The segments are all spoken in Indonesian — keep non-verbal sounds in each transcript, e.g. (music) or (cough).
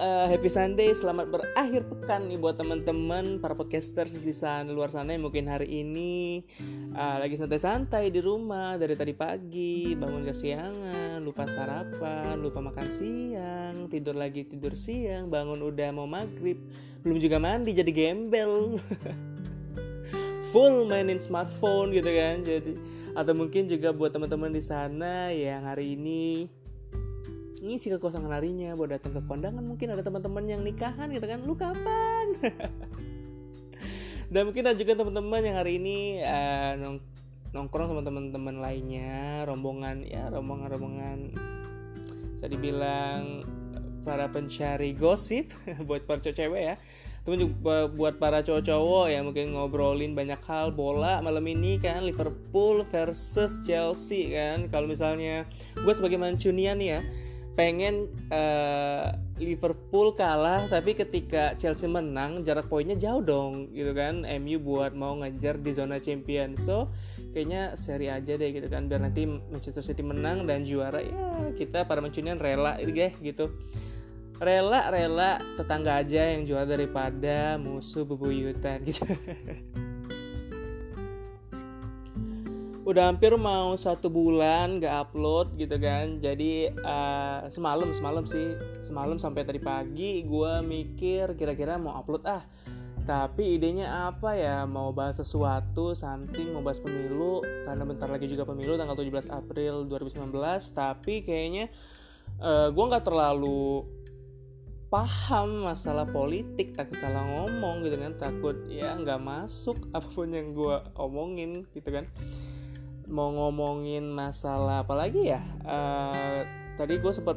uh, happy Sunday, selamat berakhir pekan nih buat teman-teman para podcasters di sana luar sana yang mungkin hari ini uh, lagi santai-santai di rumah dari tadi pagi, bangun kesiangan, lupa sarapan, lupa makan siang, tidur lagi tidur siang, bangun udah mau maghrib, belum juga mandi jadi gembel, (laughs) full mainin smartphone gitu kan, jadi atau mungkin juga buat teman-teman di sana yang hari ini ngisi kekosongan harinya buat datang ke kondangan mungkin ada teman-teman yang nikahan gitu kan. Lu kapan? (laughs) Dan mungkin ada juga teman-teman yang hari ini uh, nong nongkrong sama teman-teman lainnya rombongan ya rombongan-rombongan bisa dibilang para pencari gosip (laughs) buat para cewek ya. Temen juga buat para cowok-cowok ya mungkin ngobrolin banyak hal bola malam ini kan Liverpool versus Chelsea kan. Kalau misalnya gue sebagai Mancunian ya pengen uh, Liverpool kalah tapi ketika Chelsea menang jarak poinnya jauh dong gitu kan. MU buat mau ngejar di zona champion. So kayaknya seri aja deh gitu kan. Biar nanti Manchester City menang dan juara ya kita para mencunian rela guys gitu. Rela rela tetangga aja yang juara daripada musuh bebuyutan gitu (laughs) udah hampir mau satu bulan gak upload gitu kan. Jadi uh, semalam semalam sih. Semalam sampai tadi pagi gue mikir kira-kira mau upload ah. Tapi idenya apa ya? Mau bahas sesuatu something mau bahas pemilu. Karena bentar lagi juga pemilu tanggal 17 April 2019 tapi kayaknya uh, eh, gue nggak terlalu paham masalah politik. Takut salah ngomong gitu kan. Takut ya nggak masuk (laughs) apa pun yang gue omongin gitu kan mau ngomongin masalah apa lagi ya? Uh, tadi gue sempet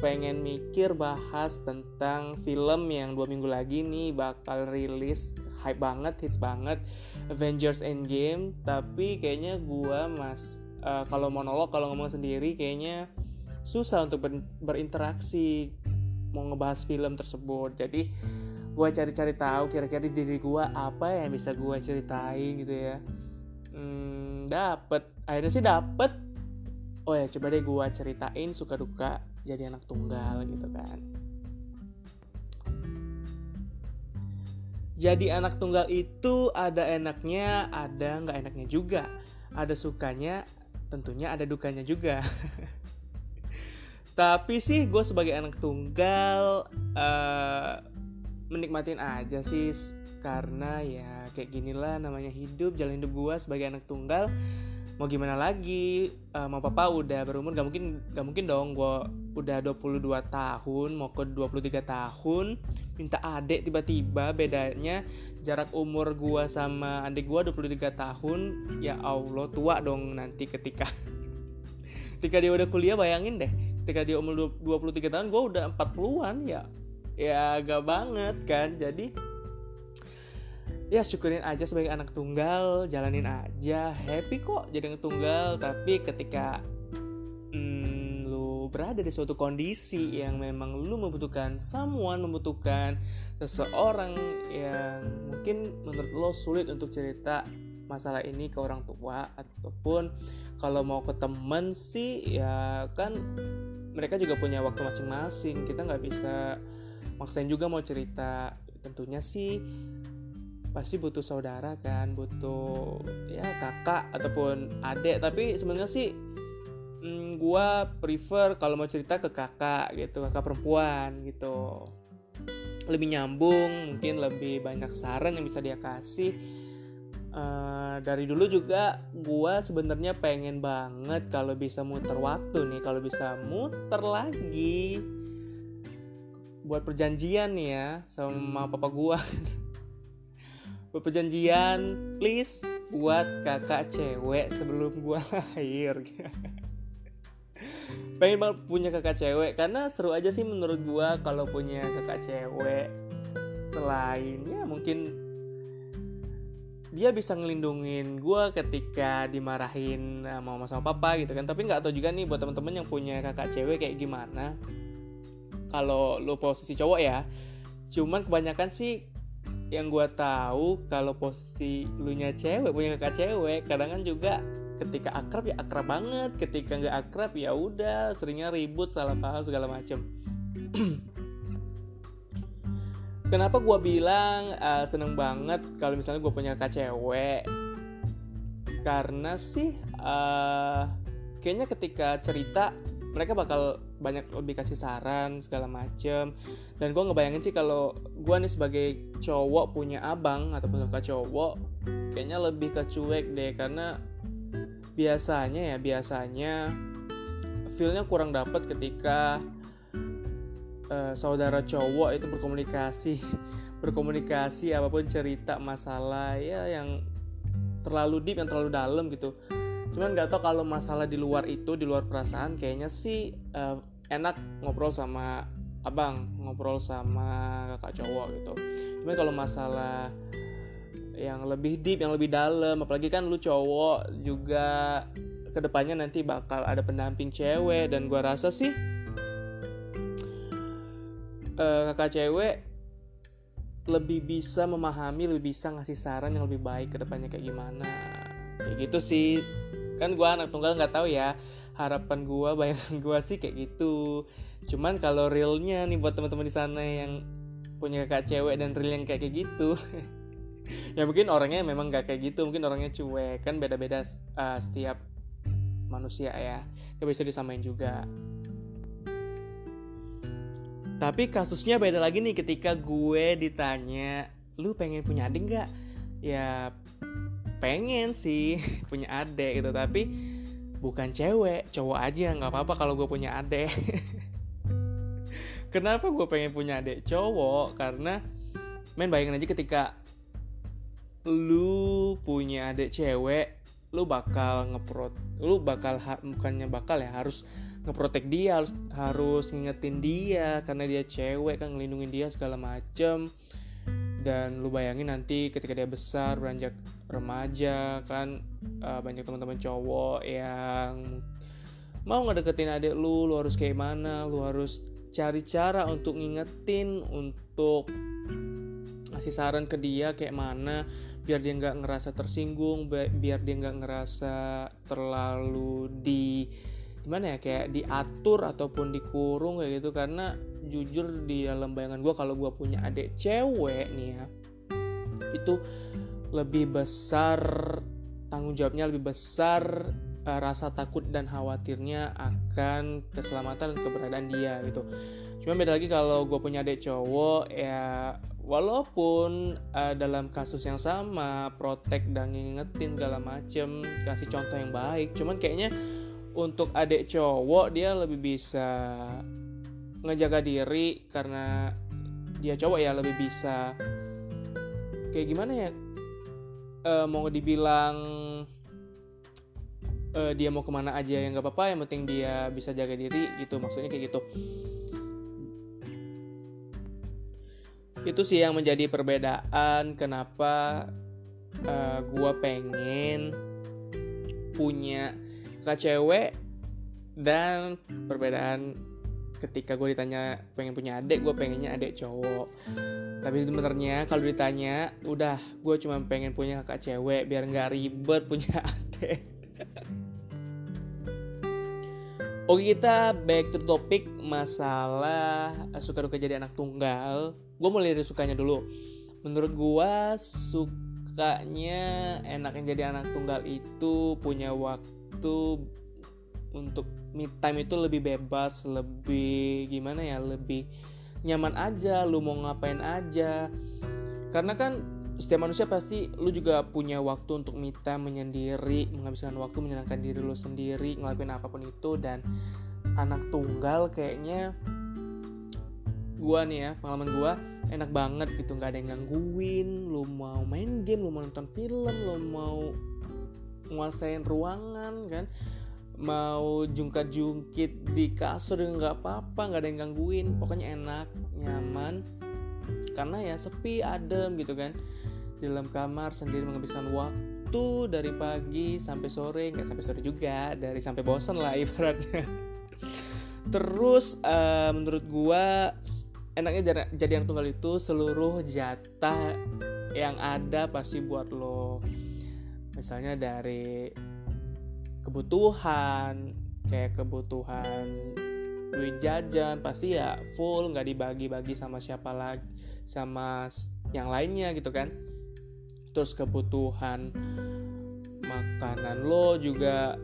pengen mikir bahas tentang film yang dua minggu lagi nih bakal rilis hype banget hits banget Avengers Endgame. Tapi kayaknya gue mas uh, kalau monolog kalau ngomong sendiri kayaknya susah untuk ber berinteraksi mau ngebahas film tersebut. Jadi gue cari-cari tahu kira-kira diri gue apa yang bisa gue ceritain gitu ya hmm, dapet. Akhirnya sih dapet. Oh ya coba deh gue ceritain suka duka jadi anak tunggal gitu kan. Jadi anak tunggal itu ada enaknya ada nggak enaknya juga. Ada sukanya tentunya ada dukanya juga. (laughs) Tapi sih gue sebagai anak tunggal uh, menikmatin aja sih karena ya kayak gini lah namanya hidup jalan hidup gue sebagai anak tunggal. Mau gimana lagi? Uh, mau papa udah berumur gak mungkin gak mungkin dong. Gue udah 22 tahun mau ke 23 tahun minta adik tiba-tiba. Bedanya jarak umur gue sama adik gue 23 tahun ya Allah tua dong nanti ketika (laughs) ketika dia udah kuliah bayangin deh. Ketika dia umur 23 tahun gue udah 40-an ya ya gak banget kan. Jadi ya syukurin aja sebagai anak tunggal jalanin aja. Happy kok jadi anak tunggal tapi ketika hmm, lu berada di suatu kondisi yang memang lu membutuhkan someone membutuhkan seseorang yang mungkin menurut lo sulit untuk cerita masalah ini ke orang tua ataupun kalau mau ke temen sih ya kan mereka juga punya waktu masing-masing. Kita nggak bisa maksain juga mau cerita. Tentunya sih pasti butuh saudara kan butuh ya kakak ataupun adik. Tapi sebenarnya sih hmm, gue prefer kalau mau cerita ke kakak gitu kakak perempuan gitu. Lebih nyambung mungkin lebih banyak saran yang bisa dia kasih. Uh, dari dulu juga gue sebenarnya pengen banget kalau bisa muter waktu nih kalau bisa muter lagi. Buat perjanjian nih ya sama papa gue (laughs) berperjanjian please buat kakak cewek sebelum gua (laughs) lahir. Pengen banget punya kakak cewek karena seru aja sih menurut gua kalau punya kakak cewek. Selain ya mungkin dia bisa ngelindungin gue ketika dimarahin mama sama papa gitu kan. Tapi nggak tahu juga nih buat temen-temen yang punya kakak cewek kayak gimana. Kalau lo posisi cowok ya cuman kebanyakan sih yang gue tahu kalau posisi lu nya cewek punya kakak cewek kadang kan juga ketika akrab ya akrab banget ketika nggak akrab ya udah seringnya ribut salah paham segala macem. (clears throat) Kenapa gue bilang uh, seneng banget kalau misalnya gue punya kakak cewek? Karena sih uh, kayaknya ketika cerita mereka bakal banyak lebih kasih saran segala macem. Dan gue ngebayangin sih kalau gue nih sebagai cowok punya abang ataupun kakak cowok kayaknya lebih ke cuek deh. Karena biasanya ya biasanya feelnya kurang dapat ketika uh, saudara cowok itu berkomunikasi (laughs) berkomunikasi apa pun cerita masalah ya yang terlalu deep yang terlalu dalam gitu cuman nggak tau kalau masalah di luar itu di luar perasaan kayaknya sih uh, enak ngobrol sama abang ngobrol sama kakak cowok gitu cuman kalau masalah yang lebih deep yang lebih dalam apalagi kan lu cowok juga ke depannya nanti bakal ada pendamping cewek dan gua rasa sih uh, kakak cewek lebih bisa memahami, lebih bisa ngasih saran yang lebih baik ke depannya kayak gimana. Kayak gitu sih. Kan gue anak tunggal nggak tahu ya. Harapan gue, (laughs) bayangan gue sih kayak gitu. Cuman kalau realnya nih buat teman-teman di sana yang punya kakak cewek dan real yang kayak kayak gitu. (laughs) ya mungkin orangnya memang nggak kayak gitu, mungkin orangnya cuek. Kan beda-beda uh, setiap manusia ya. Gak bisa disamain juga. Tapi kasusnya beda lagi nih ketika gue ditanya, lu pengen punya adik nggak? Ya pengen sih (laughs) punya adik gitu, tapi bukan cewek, cowok aja nggak apa-apa kalau gue punya adik. (laughs) Kenapa gue pengen punya adik cowok? Karena main bayangin aja ketika lu punya adik cewek, lu bakal ngeprot, lu bakal bukannya bakal ya harus ngeprotek dia harus harus ngingetin dia karena dia cewek kan ngelindungin dia segala macem dan lu bayangin nanti ketika dia besar beranjak remaja kan uh, banyak teman-teman cowok yang mau ngedeketin adik lu lu harus kayak mana lu harus cari cara untuk ngingetin untuk ngasih saran ke dia kayak mana biar dia nggak ngerasa tersinggung biar dia nggak ngerasa terlalu di gimana ya kayak diatur ataupun dikurung kayak gitu. Karena jujur di dalam bayangan gue kalau gue punya adik cewek nih ya itu lebih besar tanggung jawabnya lebih besar uh, rasa takut dan khawatirnya akan keselamatan dan keberadaan dia gitu. Cuma beda lagi kalau gue punya adik cowok ya walaupun uh, dalam kasus yang sama protek dan ngingetin segala macem kasih contoh yang baik cuman kayaknya untuk adik cowok dia lebih bisa ngejaga diri karena dia cowok ya lebih bisa. Kayak gimana ya? E, mau dibilang e, dia mau ke mana aja yang gak apa-apa yang penting dia bisa jaga diri gitu maksudnya kayak gitu. Itu sih yang menjadi perbedaan kenapa uh, gue pengen punya kakak cewek dan perbedaan ketika gue ditanya pengen punya adik gue pengennya adik cowok. Tapi sebenarnya kalau ditanya udah gue cuma pengen punya kakak cewek biar nggak ribet punya (laughs) adik. Oke kita back to topic masalah suka duka jadi anak tunggal. Gue mulai dari sukanya dulu. Menurut gue sukanya enaknya jadi anak tunggal itu punya waktu untuk me time itu lebih bebas lebih gimana ya lebih nyaman aja lu mau ngapain aja. Karena kan setiap manusia pasti lu juga punya waktu untuk me time menyendiri menghabiskan waktu menyenangkan diri lu sendiri ngelakuin apa pun itu. Dan anak tunggal kayaknya gua nih ya pengalaman gua enak banget gitu. Nggak ada yang gangguin lu mau main game lu mau nonton film lu mau nguasain ruangan kan mau jungkat-jungkit di kasur nggak apa-apa nggak ada yang gangguin. Pokoknya enak nyaman. Karena ya sepi adem gitu kan. Di dalam kamar sendiri menghabiskan waktu dari pagi sampai sore nggak sampai sore juga dari sampai bosan lah (laughs) ibaratnya. Terus uh, menurut gua enaknya jadi yang tunggal itu seluruh jatah yang ada pasti buat lo. Misalnya dari kebutuhan kayak kebutuhan duit jajan pasti ya full nggak dibagi-bagi sama siapa lagi sama yang lainnya gitu kan. Terus kebutuhan makanan lo juga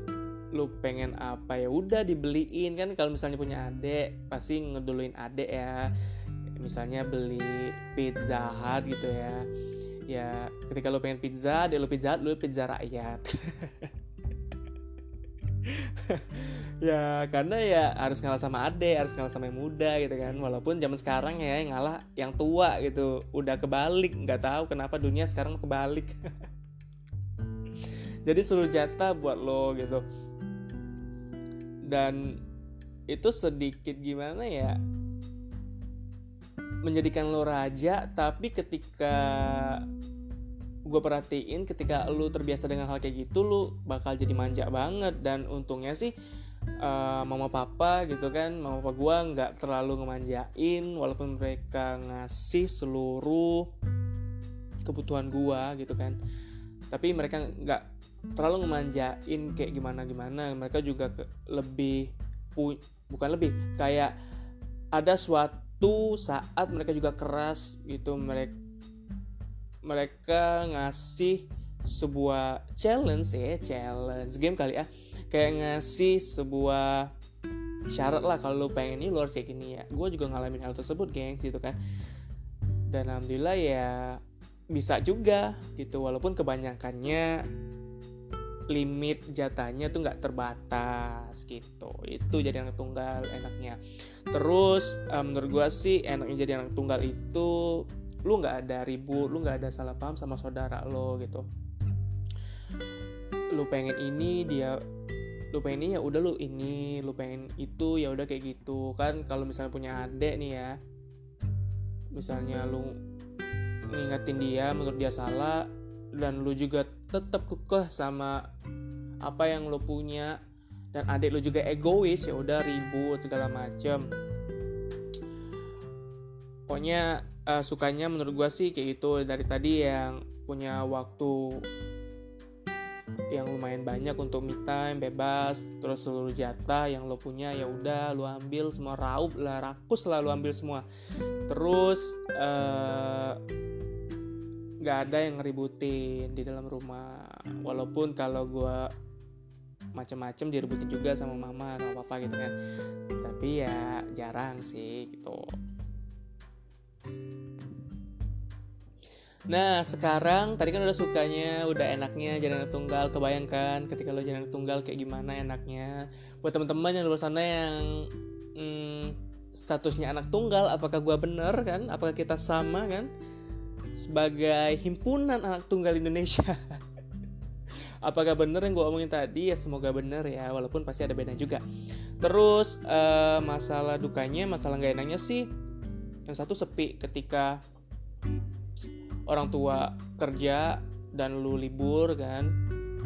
lu pengen apa ya udah dibeliin. Kan kalau misalnya punya adek pasti ngeduluin adek ya. Misalnya beli pizza hut gitu ya. Ya ketika lo pengen pizza adek lo pizza hut lo pizza rakyat (laughs) ya karena ya harus ngalah sama adek harus ngalah sama yang muda gitu kan. Walaupun zaman sekarang ya yang ngalah yang tua gitu udah kebalik. Nggak tahu kenapa dunia sekarang kebalik. (laughs) Jadi seluruh jatah buat lo gitu. Dan itu sedikit gimana ya menjadikan lo raja tapi ketika gue perhatiin ketika lo terbiasa dengan hal kayak gitu lo bakal jadi manja banget. Dan untungnya sih uh, mama papa gitu kan mama papa gue nggak terlalu ngemanjain walaupun mereka ngasih seluruh kebutuhan gue gitu kan. Tapi mereka nggak terlalu ngemanjain kayak gimana gimana mereka juga ke, lebih pu, bukan lebih kayak ada suatu saat mereka juga keras gitu mereka mereka ngasih sebuah challenge ya challenge game kali ya. Kayak ngasih sebuah syarat lah kalau lo pengen ini lo harus kayak gini ya. Gue juga ngalamin hal tersebut gengs gitu kan. Dan alhamdulillah ya bisa juga gitu walaupun kebanyakannya limit jatahnya tuh nggak terbatas gitu. Itu jadi anak tunggal enaknya. Terus um, menurut gue sih enaknya jadi anak tunggal itu lu nggak ada ribut lu nggak ada salah paham sama saudara lo gitu. Lu pengen ini dia lu pengen ini ya udah lu ini lu pengen itu ya udah kayak gitu. Kan kalau misalnya punya adik nih ya misalnya lu ngingetin dia menurut dia salah dan lu juga tetap kekeh sama apa yang lu punya dan adik lu juga egois ya udah ribut segala macem. Pokoknya uh, sukanya menurut gue sih kayak gitu. Dari tadi yang punya waktu yang lumayan banyak untuk me time bebas terus seluruh jatah yang lo punya ya udah lo ambil semua raup lah rakus lah lo ambil semua. Terus uh, nggak ada yang ngeributin di dalam rumah. Walaupun kalau gue macem-macem diributin juga sama mama sama papa gitu kan. Tapi ya jarang sih gitu Nah sekarang tadi kan udah sukanya, udah enaknya jadi anak tunggal. Kebayangkan ketika lo jadi anak tunggal kayak gimana enaknya. Buat teman-teman yang luar sana yang hmm, statusnya anak tunggal, apakah gue bener kan? Apakah kita sama kan? Sebagai himpunan anak tunggal Indonesia. (laughs) apakah bener yang gue omongin tadi? Ya semoga bener ya, walaupun pasti ada beda juga. Terus uh, masalah dukanya, masalah gak enaknya sih, yang satu sepi ketika orang tua kerja dan lu libur kan.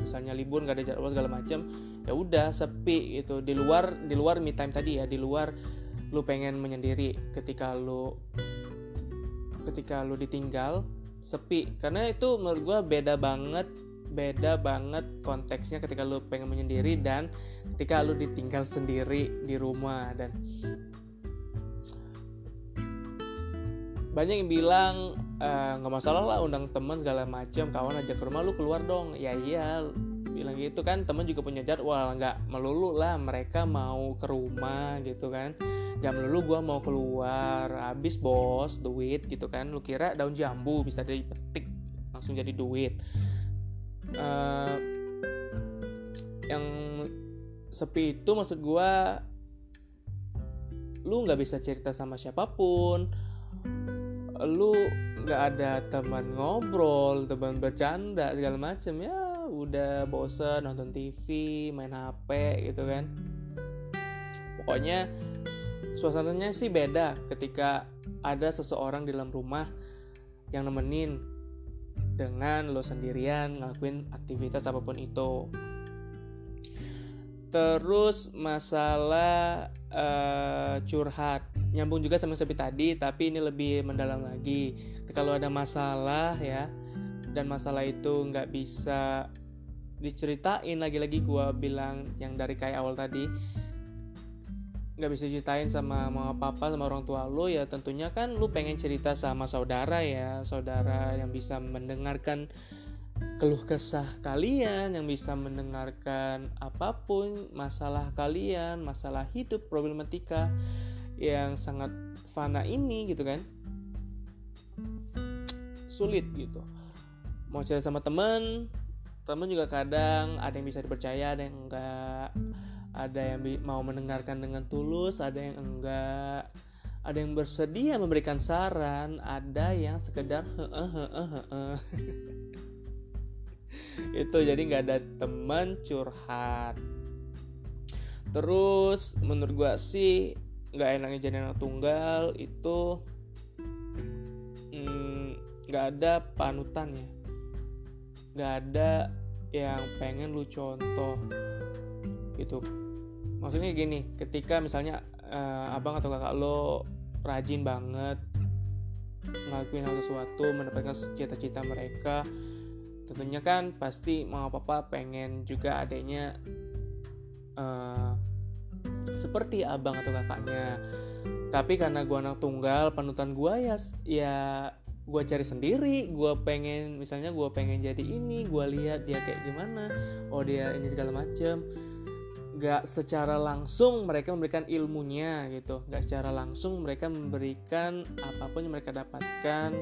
Misalnya libur nggak ada jadwal segala macam ya udah sepi gitu. Di luar di luar me time tadi ya di luar lu pengen menyendiri ketika lu ketika lu ditinggal sepi. Karena itu menurut gue beda banget beda banget konteksnya ketika lu pengen menyendiri dan ketika lu ditinggal sendiri di rumah. Dan banyak yang bilang eh, nggak uh, masalah lah undang teman segala macam kawan ajak ke rumah lu keluar dong. Ya iya bilang gitu kan. Teman juga punya jadwal nggak melulu lah mereka mau ke rumah gitu kan. Jam melulu gue mau keluar habis bos duit gitu kan. Lu kira daun jambu bisa dipetik langsung jadi duit. Uh, yang sepi itu maksud gue lu nggak bisa cerita sama siapa pun lu nggak ada teman ngobrol teman bercanda segala macem ya udah bosen nonton TV main HP gitu kan. Pokoknya suasananya sih beda ketika ada seseorang di dalam rumah yang nemenin dengan lo sendirian ngelakuin aktivitas apa pun itu. Terus masalah uh, curhat nyambung juga sama seperti tadi tapi ini lebih mendalam lagi. Kalau ada masalah ya dan masalah itu nggak bisa diceritain lagi-lagi gue bilang yang dari kayak awal tadi nggak bisa ceritain sama mama papa sama orang tua lo ya tentunya kan lu pengen cerita sama saudara ya. Saudara yang bisa mendengarkan keluh kesah kalian yang bisa mendengarkan apa pun masalah kalian masalah hidup problematika yang sangat fana ini gitu kan sulit gitu. Mau cerita sama temen temen juga kadang ada yang bisa dipercaya ada yang enggak. Ada yang mau mendengarkan dengan tulus ada yang enggak. Ada yang bersedia memberikan saran ada yang sekedar (laughs) itu jadi nggak ada teman curhat. Terus menurut gua sih nggak enaknya jadi anak tunggal itu mm, nggak mm, ada panutan ya. Nggak ada yang pengen lu contoh gitu. Maksudnya gini ketika misalnya uh, abang atau kakak lo rajin banget ngelakuin hal sesuatu mendapatkan cita-cita mereka tentunya kan pasti mama papa pengen juga adanya uh, seperti abang atau kakaknya. Tapi karena gue anak tunggal panutan gue ya ya gue cari sendiri. Gue pengen misalnya gue pengen jadi ini gue lihat dia kayak gimana oh dia ini segala macem. Gak secara langsung mereka memberikan ilmunya gitu. Gak secara langsung mereka memberikan apa pun yang mereka dapatkan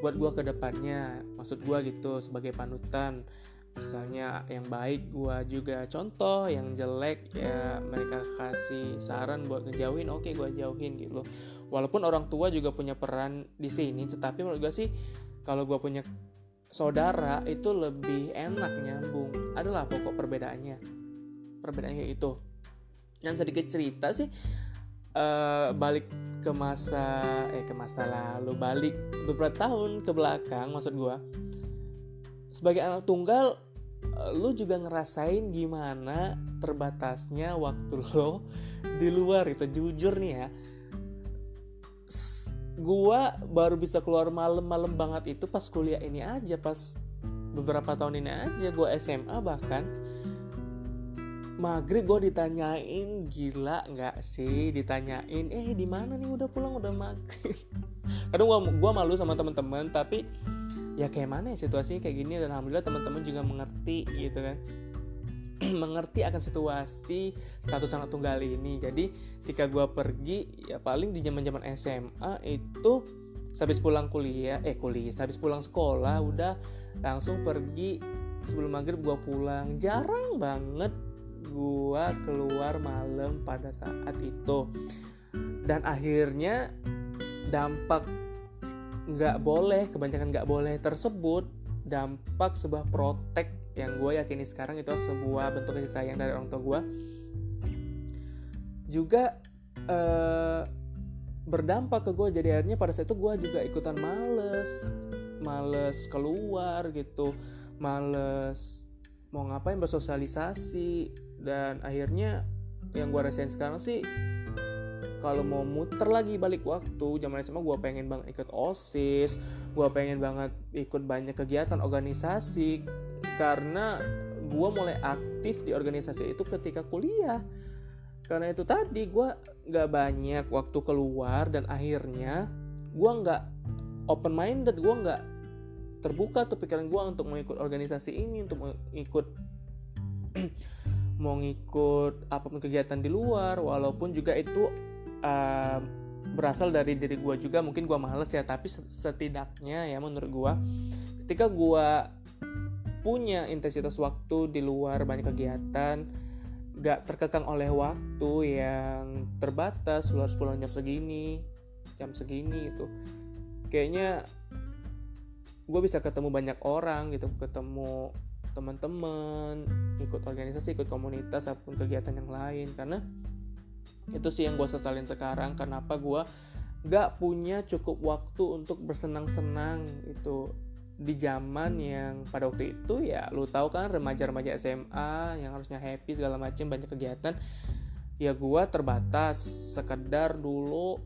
buat gue ke depannya. Maksud gue gitu sebagai panutan misalnya yang baik gua juga contoh yang jelek ya mereka kasih saran buat ngejauhin oke okay, gua jauhin gitu walaupun orang tua juga punya peran di sini tetapi menurut gua sih kalau gua punya saudara itu lebih enak nyambung. Adalah pokok perbedaannya? Perbedaannya itu yang sedikit cerita sih uh, balik ke masa eh ke masa lalu balik beberapa tahun ke belakang maksud gua sebagai anak tunggal eh, lu juga ngerasain gimana terbatasnya waktu (laughs) lo di luar itu. Jujur nih ya gua baru bisa keluar malam-malam banget itu pas kuliah ini aja pas beberapa tahun ini aja gua SMA bahkan. Maghrib gue ditanyain gila nggak sih? Ditanyain eh di mana nih? Udah pulang udah maghrib. (laughs) Kadang gua gua malu sama teman-teman tapi ya kayak mana ya situasinya kayak gini? Dan alhamdulillah teman-teman juga mengerti gitu kan. (clears throat) Mengerti akan situasi status anak tunggal ini. Jadi ketika gue pergi ya paling di zaman zaman SMA itu habis pulang kuliah eh kuliah habis pulang sekolah udah langsung pergi sebelum maghrib gue pulang. Jarang banget gue keluar malam pada saat itu. Dan akhirnya dampak nggak boleh kebanyakan nggak boleh tersebut dampak sebuah protek yang gue yakini sekarang itu sebuah bentuk kasih sayang dari orang tua gue juga eh, berdampak ke gue jadi akhirnya pada saat itu gue juga ikutan males males keluar gitu males mau ngapain bersosialisasi. Dan akhirnya yang gue rasain sekarang sih kalau mau muter lagi balik waktu zaman SMA gue pengen banget ikut osis gue pengen banget ikut banyak kegiatan organisasi. Karena gue mulai aktif di organisasi itu ketika kuliah. Karena itu tadi gue nggak banyak waktu keluar dan akhirnya gue nggak open minded gue nggak terbuka tuh pikiran gue untuk mau ikut organisasi ini untuk mau ikut (clears throat) mau ngikut apa pun kegiatan di luar. Walaupun juga itu berasal dari diri gue juga mungkin gue males ya tapi setidaknya ya menurut gue ketika gue punya intensitas waktu di luar banyak kegiatan gak terkekang oleh waktu yang terbatas lu harus pulang jam segini jam segini itu kayaknya gue bisa ketemu banyak orang gitu ketemu teman-teman ikut organisasi ikut komunitas ataupun kegiatan yang lain karena itu sih yang gue sesalin sekarang kenapa gue gak punya cukup waktu untuk bersenang-senang itu di zaman yang pada waktu itu ya lu tahu kan remaja-remaja SMA yang harusnya happy segala macam banyak kegiatan ya gue terbatas. Sekedar dulu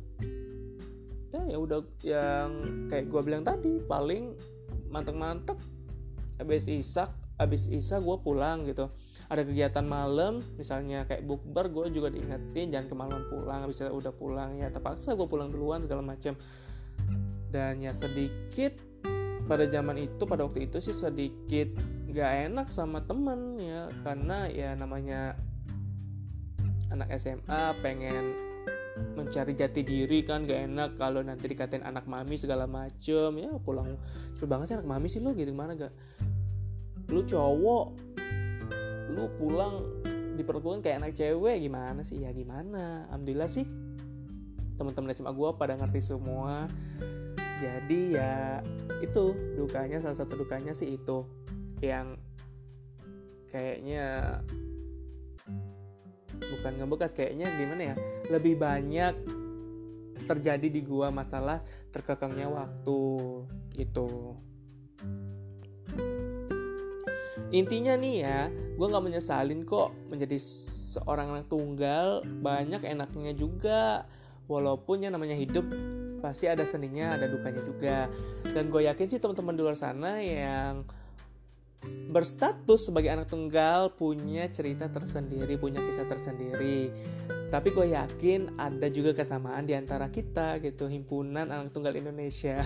ya ya udah yang kayak gue bilang tadi paling mantep-mantep habis isak abis isa gue pulang gitu ada kegiatan malam misalnya kayak bukber gue juga diingetin jangan kemaluan pulang bisa udah pulang. Ya terpaksa gue pulang duluan segala macam dan ya sedikit pada zaman itu pada waktu itu sih sedikit gak enak sama temen ya. Karena ya namanya anak SMA pengen mencari jati diri kan gak enak kalau nanti dikatain anak mami segala macem. Ya pulang. Coba banget sih anak mami sih lo gitu gimana gak lu cowok lu pulang diperlakukan kayak anak cewek gimana sih? Ya gimana? Alhamdulillah sih teman-teman SMA gue pada ngerti semua. Jadi ya itu dukanya salah satu dukanya sih itu. Yang kayaknya bukan ngebekas kayaknya gimana ya? Lebih banyak terjadi di gua masalah terkekangnya waktu gitu. Intinya nih ya gue nggak menyesalin kok menjadi seorang anak tunggal. Banyak enaknya juga. Walaupun yang namanya hidup pasti ada seninya ada dukanya juga. Dan gue yakin sih teman-teman di luar sana yang berstatus sebagai anak tunggal punya cerita tersendiri punya kisah tersendiri. Tapi gue yakin ada juga kesamaan di antara kita gitu himpunan anak tunggal Indonesia.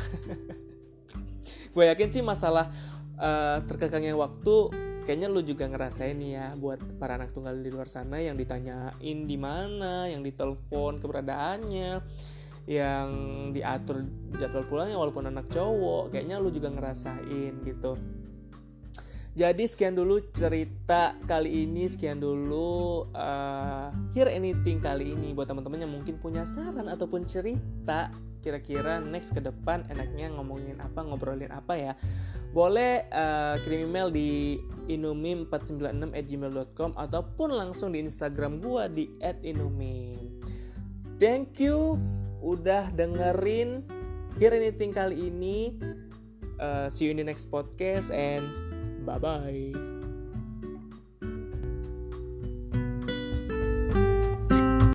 (laughs) Gue yakin sih masalah uh, terkekangnya waktu kayaknya lu juga ngerasain nih ya buat para anak tunggal di luar sana yang ditanyain di mana, yang ditelepon keberadaannya, yang diatur jadwal pulangnya walaupun anak cowok, kayaknya lu juga ngerasain gitu. Jadi sekian dulu cerita kali ini, sekian dulu uh, hear anything kali ini buat teman-teman yang mungkin punya saran ataupun cerita kira-kira next ke depan enaknya ngomongin apa, ngobrolin apa ya. Boleh uh, kirim email di inumim496@gmail.com ataupun langsung di Instagram gua di @inumim. Thank you udah dengerin hear anything kali ini. Uh, see you in the next podcast and Bye bye.